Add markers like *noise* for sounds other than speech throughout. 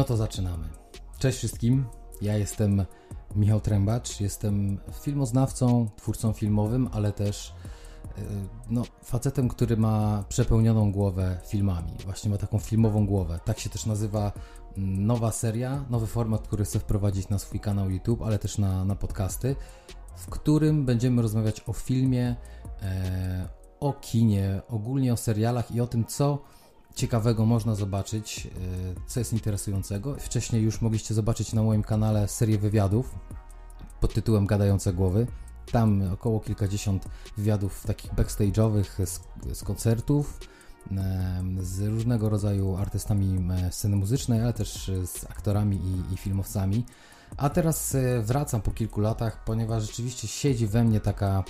No to zaczynamy. Cześć wszystkim. Ja jestem Michał Trębacz, jestem filmoznawcą, twórcą filmowym, ale też yy, no, facetem, który ma przepełnioną głowę filmami. Właśnie ma taką filmową głowę. Tak się też nazywa mm, nowa seria, nowy format, który chcę wprowadzić na swój kanał YouTube, ale też na, na podcasty, w którym będziemy rozmawiać o filmie, e, o kinie, ogólnie o serialach i o tym, co ciekawego można zobaczyć, e, co jest interesującego. Wcześniej już mogliście zobaczyć na moim kanale serię wywiadów pod tytułem Gadające Głowy. Tam około kilkadziesiąt wywiadów takich backstage'owych z, z koncertów, e, z różnego rodzaju artystami e, sceny muzycznej, ale też z aktorami i, i filmowcami. A teraz wracam po kilku latach, ponieważ rzeczywiście siedzi we mnie taka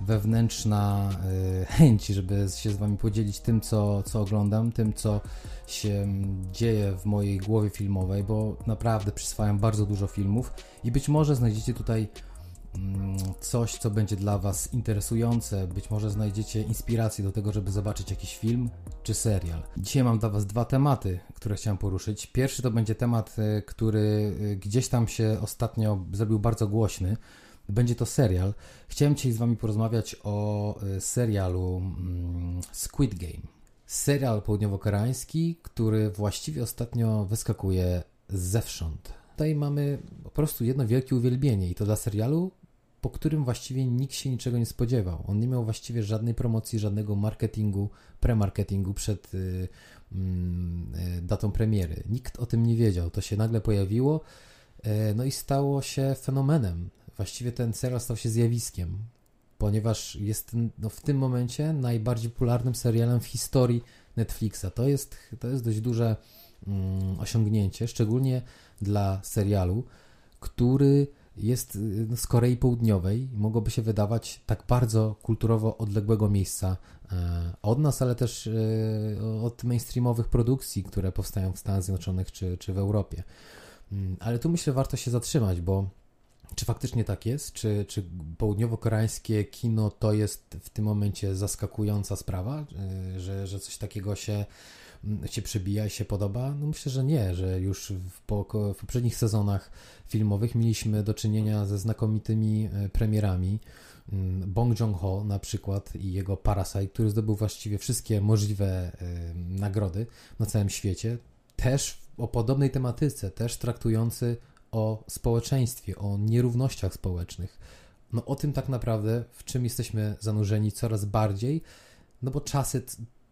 wewnętrzna *laughs* y, chęć, żeby się z Wami podzielić tym, co, co oglądam, tym, co się dzieje w mojej głowie filmowej, bo naprawdę przyswajam bardzo dużo filmów i być może znajdziecie tutaj mm, coś, co będzie dla Was interesujące, być może znajdziecie inspirację do tego, żeby zobaczyć jakiś film czy serial. Dzisiaj mam dla Was dwa tematy, które chciałem poruszyć. Pierwszy to będzie temat, y, który y, gdzieś tam się ostatnio zrobił bardzo głośny będzie to serial. Chciałem dzisiaj z Wami porozmawiać o e, serialu mm, Squid Game. Serial południowo-koreański, który właściwie ostatnio wyskakuje zewsząd. Tutaj mamy po prostu jedno wielkie uwielbienie i to dla serialu, po którym właściwie nikt się niczego nie spodziewał. On nie miał właściwie żadnej promocji, żadnego marketingu, premarketingu przed y, y, datą premiery. Nikt o tym nie wiedział. To się nagle pojawiło, y, no i stało się fenomenem właściwie ten serial stał się zjawiskiem, ponieważ jest no, w tym momencie najbardziej popularnym serialem w historii Netflixa. To jest, to jest dość duże mm, osiągnięcie, szczególnie dla serialu, który jest no, z Korei Południowej mogłoby się wydawać tak bardzo kulturowo odległego miejsca e, od nas, ale też e, od mainstreamowych produkcji, które powstają w Stanach Zjednoczonych czy, czy w Europie. Mm, ale tu myślę, warto się zatrzymać, bo czy faktycznie tak jest? Czy, czy południowo-koreańskie kino to jest w tym momencie zaskakująca sprawa, y, że, że coś takiego się, mm, się przebija i się podoba? No myślę, że nie, że już w, po, w poprzednich sezonach filmowych mieliśmy do czynienia ze znakomitymi y, premierami. Mm, Bong Joon-ho na przykład i jego Parasite, który zdobył właściwie wszystkie możliwe y, nagrody na całym świecie, też o podobnej tematyce, też traktujący o społeczeństwie, o nierównościach społecznych. No o tym tak naprawdę, w czym jesteśmy zanurzeni coraz bardziej, no bo czasy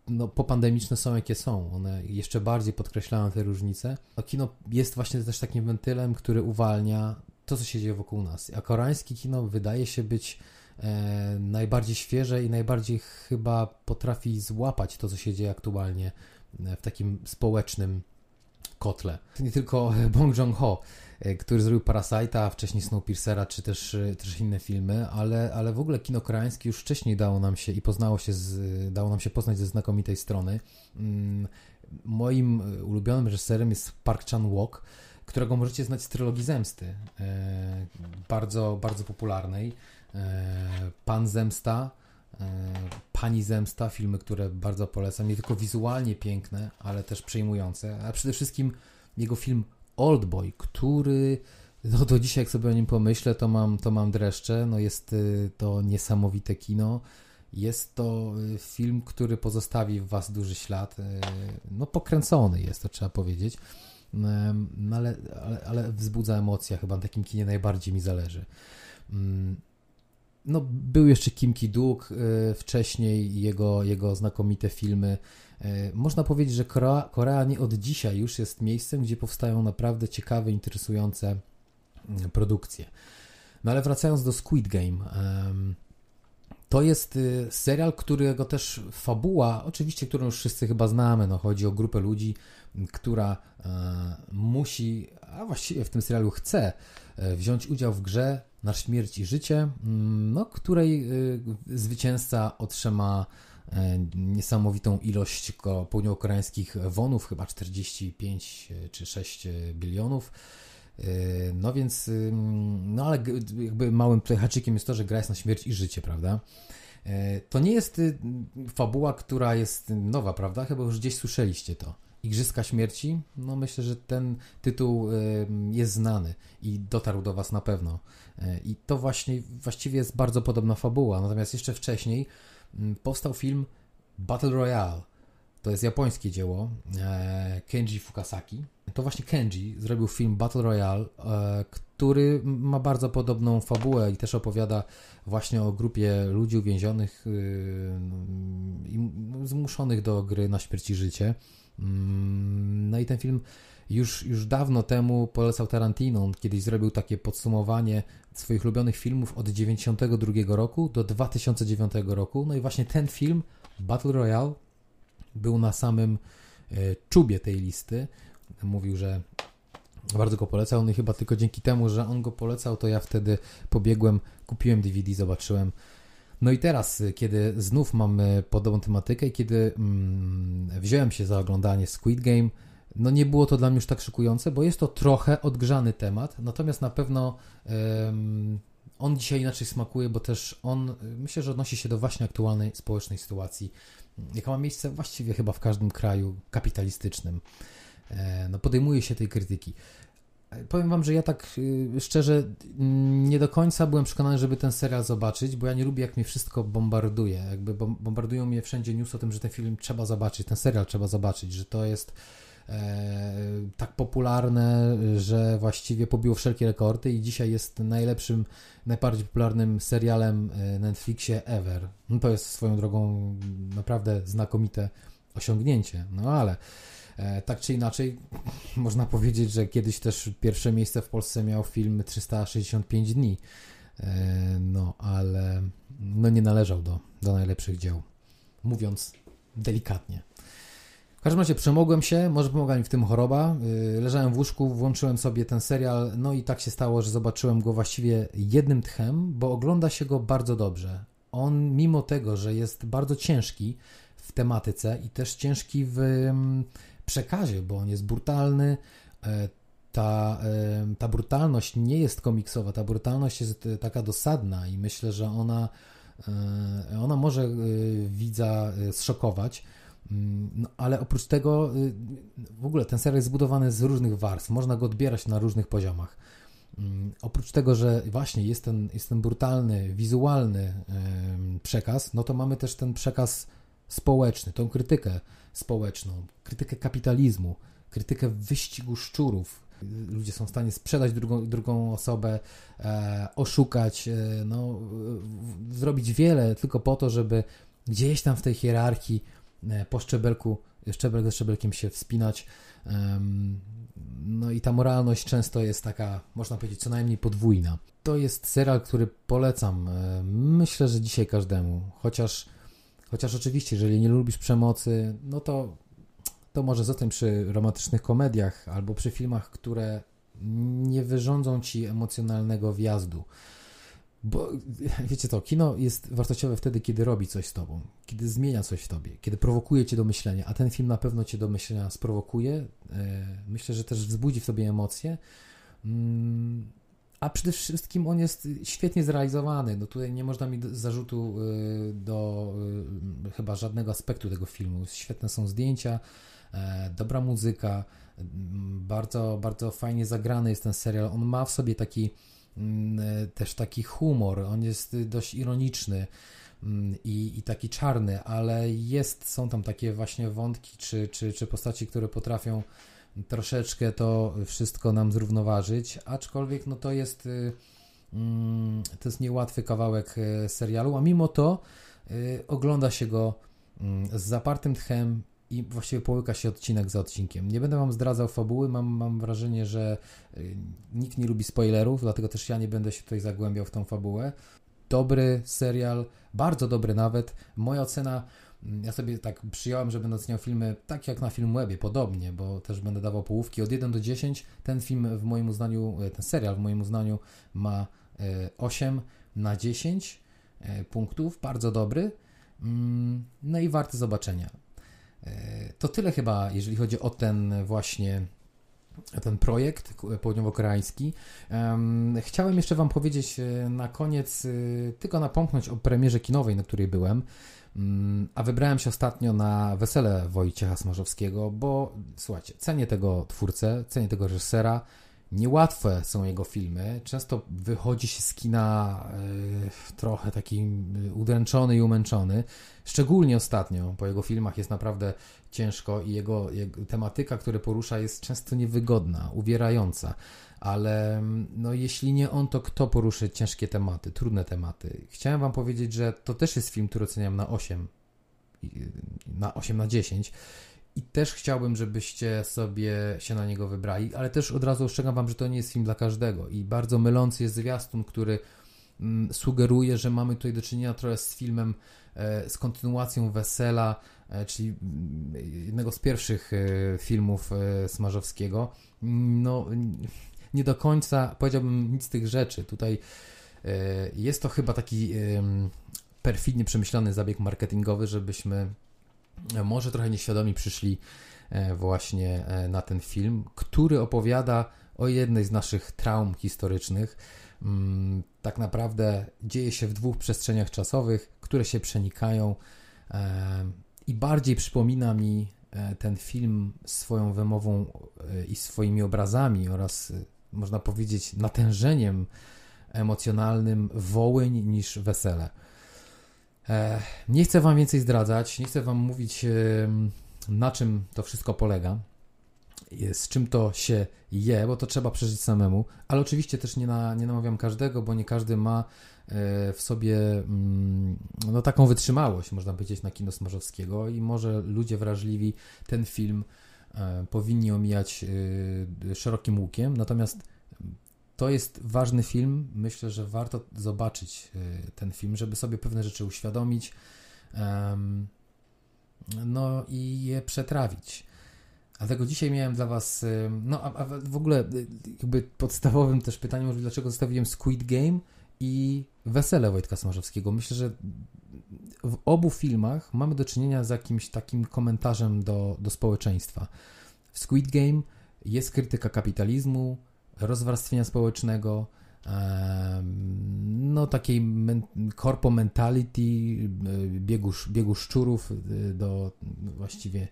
no, popandemiczne są jakie są. One jeszcze bardziej podkreślają te różnice. No, kino jest właśnie też takim wentylem, który uwalnia to, co się dzieje wokół nas. A koreańskie kino wydaje się być e, najbardziej świeże i najbardziej chyba potrafi złapać to, co się dzieje aktualnie e, w takim społecznym kotle. Nie tylko *laughs* Bong Joon-ho który zrobił Parasite'a, wcześniej Snowpiercera, czy też, e, też inne filmy, ale, ale w ogóle kino koreańskie już wcześniej dało nam się i poznało się, z, dało nam się poznać ze znakomitej strony. Mm, moim e, ulubionym reżyserem jest Park Chan-wook, którego możecie znać z trylogii Zemsty, bardzo, bardzo popularnej. Pan Zemsta, Pani Zemsta, filmy, które bardzo polecam, nie tylko wizualnie piękne, ale też przejmujące, a przede wszystkim jego film Oldboy, który no do dzisiaj jak sobie o nim pomyślę, to mam, to mam dreszcze. No jest y, to niesamowite kino. Jest to y, film, który pozostawi w Was duży ślad. Y, no pokręcony jest, to trzeba powiedzieć. No ale, ale, ale wzbudza emocje. Chyba na takim kinie najbardziej mi zależy. No, był jeszcze Kim Ki-duk wcześniej, jego, jego znakomite filmy E, można powiedzieć, że Korea, Korea nie od dzisiaj już jest miejscem, gdzie powstają naprawdę ciekawe, interesujące mm, produkcje. No ale wracając do Squid Game, to jest y, serial, którego też fabuła, oczywiście, którą już wszyscy chyba znamy, no chodzi o grupę ludzi, która e, musi, a właściwie w tym serialu chce e, wziąć udział w grze na śmierć i życie, mm, no, której y, zwycięzca otrzyma E, niesamowitą ilość południowo-koreańskich wonów, chyba 45 e, czy 6 bilionów. E, no więc, no ale jakby małym haczykiem jest to, że gra jest na śmierć i życie, prawda? To nie jest fabuła, która jest nowa, prawda? Chyba już gdzieś słyszeliście to. Igrzyska Śmierci, no myślę, że ten tytuł jest znany i dotarł do Was na pewno. I to właśnie właściwie jest bardzo podobna fabuła. Natomiast jeszcze wcześniej powstał film Battle Royale. To jest japońskie dzieło e, Kenji Fukasaki. To właśnie Kenji zrobił film Battle Royale, e, który ma bardzo podobną fabułę i też opowiada właśnie o grupie ludzi uwięzionych y, i zmuszonych do gry na śmierć i życie. Mm, no i ten film już, już dawno temu polecał Tarantino. Kiedyś zrobił takie podsumowanie swoich ulubionych filmów od 1992 roku do 2009 roku. No i właśnie ten film, Battle Royale, był na samym e, czubie tej listy. Mówił, że bardzo go polecał. No i chyba tylko dzięki temu, że on go polecał, to ja wtedy pobiegłem, kupiłem DVD, zobaczyłem. No i teraz, e, kiedy znów mamy podobną tematykę i kiedy mm, wziąłem się za oglądanie Squid Game, no nie było to dla mnie już tak szykujące, bo jest to trochę odgrzany temat, natomiast na pewno on dzisiaj inaczej smakuje, bo też on myślę, że odnosi się do właśnie aktualnej społecznej sytuacji, jaka ma miejsce właściwie chyba w każdym kraju kapitalistycznym. E, no podejmuje się tej krytyki. Powiem Wam, że ja tak y, szczerze mm, nie do końca byłem przekonany, żeby ten serial zobaczyć, bo ja nie lubię, jak mnie wszystko bombarduje. Jakby bombardują mnie wszędzie news o tym, że ten film trzeba zobaczyć, ten serial trzeba zobaczyć, że to jest E, tak popularne, że właściwie pobiło wszelkie rekordy i dzisiaj jest najlepszym, najbardziej popularnym serialem e, na Netflixie ever. No to jest swoją drogą naprawdę znakomite osiągnięcie, no ale tak czy inaczej *laughs* można powiedzieć, że kiedyś też pierwsze miejsce w Polsce miał film 365 dni, no ale no nie należał do, do najlepszych dzieł, mówiąc delikatnie. W każdym razie przemogłem się, może pomogła mi w tym choroba. Y, leżałem w łóżku, włączyłem sobie ten serial, no i tak się stało, że zobaczyłem go właściwie jednym tchem, bo ogląda się go bardzo dobrze. On, mimo tego, że jest bardzo ciężki w tematyce i też ciężki w mm, przekazie, bo on jest brutalny, e, ta, e, ta brutalność nie jest komiksowa, ta brutalność jest taka dosadna i myślę, że ona, e, ona może widza zszokować. Mm, no, ale oprócz tego w ogóle ten serial jest zbudowany z różnych warstw, można go odbierać na różnych poziomach. Mm, oprócz tego, że właśnie jest ten, jest ten brutalny, wizualny przekaz, no to mamy też ten przekaz społeczny, tą krytykę społeczną, krytykę kapitalizmu, krytykę wyścigu szczurów. Ludzie są w stanie sprzedać drugą, drugą osobę, e, oszukać, e, no, zrobić wiele tylko po to, żeby gdzieś tam w tej hierarchii E, po szczebelku, szczebel ze szczebelkiem się wspinać. No i ta moralność często jest taka, można powiedzieć, co najmniej podwójna. To jest serial, który polecam. E, myślę, że dzisiaj każdemu. Chociaż, chociaż oczywiście, jeżeli nie lubisz przemocy, no to, to może zostań przy romantycznych komediach albo przy filmach, które nie wyrządzą ci emocjonalnego wjazdu. Bo *laughs* wiecie to, kino jest wartościowe wtedy, kiedy robi coś z tobą, kiedy zmienia coś w tobie, kiedy prowokuje cię do myślenia, a ten film na pewno cię do myślenia sprowokuje. E, myślę, że też wzbudzi w tobie emocje. Mm, a przede wszystkim on jest świetnie zrealizowany. No tutaj nie można mi zarzutu e, do e, chyba żadnego aspektu tego filmu. Świetne są zdjęcia, dobra muzyka, bardzo, bardzo fajnie zagrany jest ten serial. On ma w sobie taki Mm, e, też taki humor, on jest dość ironiczny mm, i, i taki czarny, ale jest, są tam takie właśnie wątki czy, czy, czy postaci, które potrafią troszeczkę to wszystko nam zrównoważyć, aczkolwiek no to jest y, mm, to jest niełatwy kawałek e, serialu, a mimo to y, ogląda się go z zapartym tchem i właściwie połyka się odcinek za odcinkiem. Nie będę Wam zdradzał fabuły, mam, mam wrażenie, że y, nikt nie lubi spoilerów, dlatego też ja nie będę się tutaj zagłębiał w tą fabułę. Dobry serial, bardzo dobry nawet. Moja ocena, mm, ja sobie tak przyjąłem, że będę oceniał filmy tak jak na Filmwebie, podobnie, bo też będę dawał połówki od 1 do 10. Ten film w moim uznaniu, e, ten serial w moim uznaniu ma 8 e, na 10 e, punktów, bardzo dobry. Mm, no i warty zobaczenia. To tyle chyba, jeżeli chodzi o ten właśnie ten projekt południowo-koreański. Chciałem jeszcze Wam powiedzieć e, na koniec, e, tylko napomknąć o premierze kinowej, na której byłem. Mm, a wybrałem się ostatnio na wesele Wojciecha Smarzowskiego, bo słuchajcie, cenię tego twórcę, cenię tego reżysera. Niełatwe są jego filmy. Często wychodzi się z kina y, trochę taki udręczony i umęczony. Szczególnie ostatnio, po jego filmach jest naprawdę ciężko i jego, jego tematyka, które porusza, jest często niewygodna, uwierająca ale no, jeśli nie on, to kto poruszy ciężkie tematy, trudne tematy? Chciałem Wam powiedzieć, że to też jest film, który oceniam na 8, na 8 na 10 i też chciałbym, żebyście sobie się na niego wybrali, ale też od razu ostrzegam Wam, że to nie jest film dla każdego i bardzo mylący jest zwiastun, który mm, sugeruje, że mamy tutaj do czynienia trochę z filmem, e, z kontynuacją Wesela, e, czyli mm, jednego z pierwszych e, filmów e, Smarzowskiego. No nie do końca powiedziałbym nic z tych rzeczy. Tutaj e, jest to chyba taki perfidnie przemyślany zabieg marketingowy, żebyśmy może trochę nieświadomi przyszli e, właśnie na ten film, który opowiada o jednej z naszych traum historycznych. Mm, tak naprawdę dzieje się w dwóch przestrzeniach czasowych, które się przenikają i bardziej przypomina mi ten film swoją wymową i swoimi obrazami oraz można powiedzieć, natężeniem emocjonalnym Wołyń niż wesele. E, nie chcę Wam więcej zdradzać, nie chcę Wam mówić, na czym to wszystko polega, z czym to się je, bo to trzeba przeżyć samemu, ale oczywiście też nie, na, nie namawiam każdego, bo nie każdy ma e, w sobie mm, no, taką wytrzymałość, można powiedzieć, na kino Smarzowskiego i może ludzie wrażliwi ten film E, powinni omijać e, szerokim łukiem. Natomiast to jest ważny film. Myślę, że warto zobaczyć e, ten film, żeby sobie pewne rzeczy uświadomić no i je przetrawić. Dlatego dzisiaj miałem dla Was, no a, a w ogóle jakby podstawowym też pytaniem, dlaczego zostawiłem Squid Game i Wesele Wojtka Smarzowskiego. Myślę, że w obu filmach mamy do czynienia z jakimś takim komentarzem do, do społeczeństwa. W Squid Game jest krytyka kapitalizmu, rozwarstwienia społecznego, no takiej corpo mentality, biegu, biegu szczurów y, do właściwie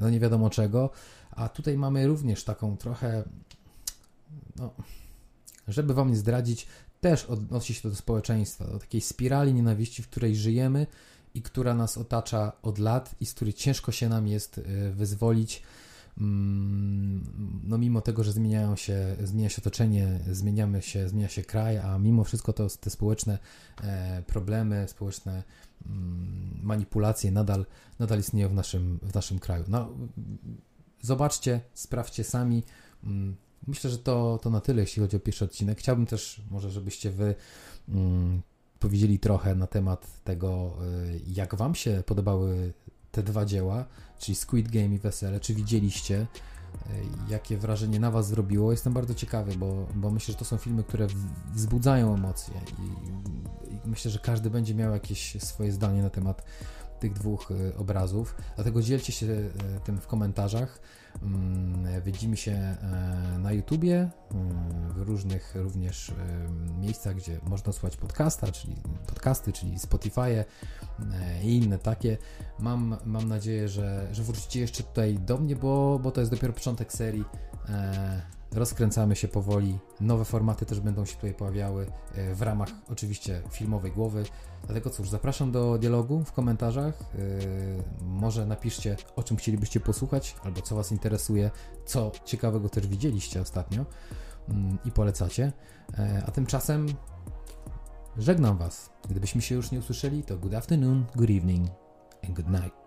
no nie wiadomo czego, a tutaj mamy również taką trochę, no, żeby wam nie zdradzić, też odnosi się to do społeczeństwa, do takiej spirali nienawiści, w której żyjemy i która nas otacza od lat i z której ciężko się nam jest wyzwolić. Mm, no mimo tego, że zmieniają się, zmienia się otoczenie, zmieniamy się, zmienia się kraj, a mimo wszystko to te społeczne e, problemy, społeczne mm, manipulacje nadal, nadal istnieją w naszym, w naszym kraju. No, zobaczcie, sprawdźcie sami. Mm, Myślę, że to, to na tyle, jeśli chodzi o pierwszy odcinek. Chciałbym też, może, żebyście wy powiedzieli trochę na temat tego, y, jak Wam się podobały te dwa dzieła, czyli Squid Game i Wesele. Czy widzieliście, y, jakie wrażenie na Was zrobiło? Jestem bardzo ciekawy, bo, bo myślę, że to są filmy, które wzbudzają emocje i, i myślę, że każdy będzie miał jakieś swoje zdanie na temat tych dwóch y, obrazów. Dlatego dzielcie się tym w komentarzach. Mm, widzimy się e, na YouTubie, mm, w różnych również miejscach, gdzie można słuchać podcasta, czyli podcasty, czyli Spotify i inne takie. Mam, mam nadzieję, że, że wrócicie jeszcze tutaj do mnie, bo, bo to jest dopiero początek serii. Rozkręcamy się powoli. Nowe formaty też będą się tutaj pojawiały e, w ramach oczywiście filmowej głowy. Dlatego cóż, zapraszam do dialogu w komentarzach. E, może napiszcie, o czym chcielibyście posłuchać, albo co Was interesuje, co ciekawego też widzieliście ostatnio mm, i polecacie. E, a tymczasem żegnam Was. Gdybyśmy się już nie usłyszeli, to good afternoon, good evening and good night.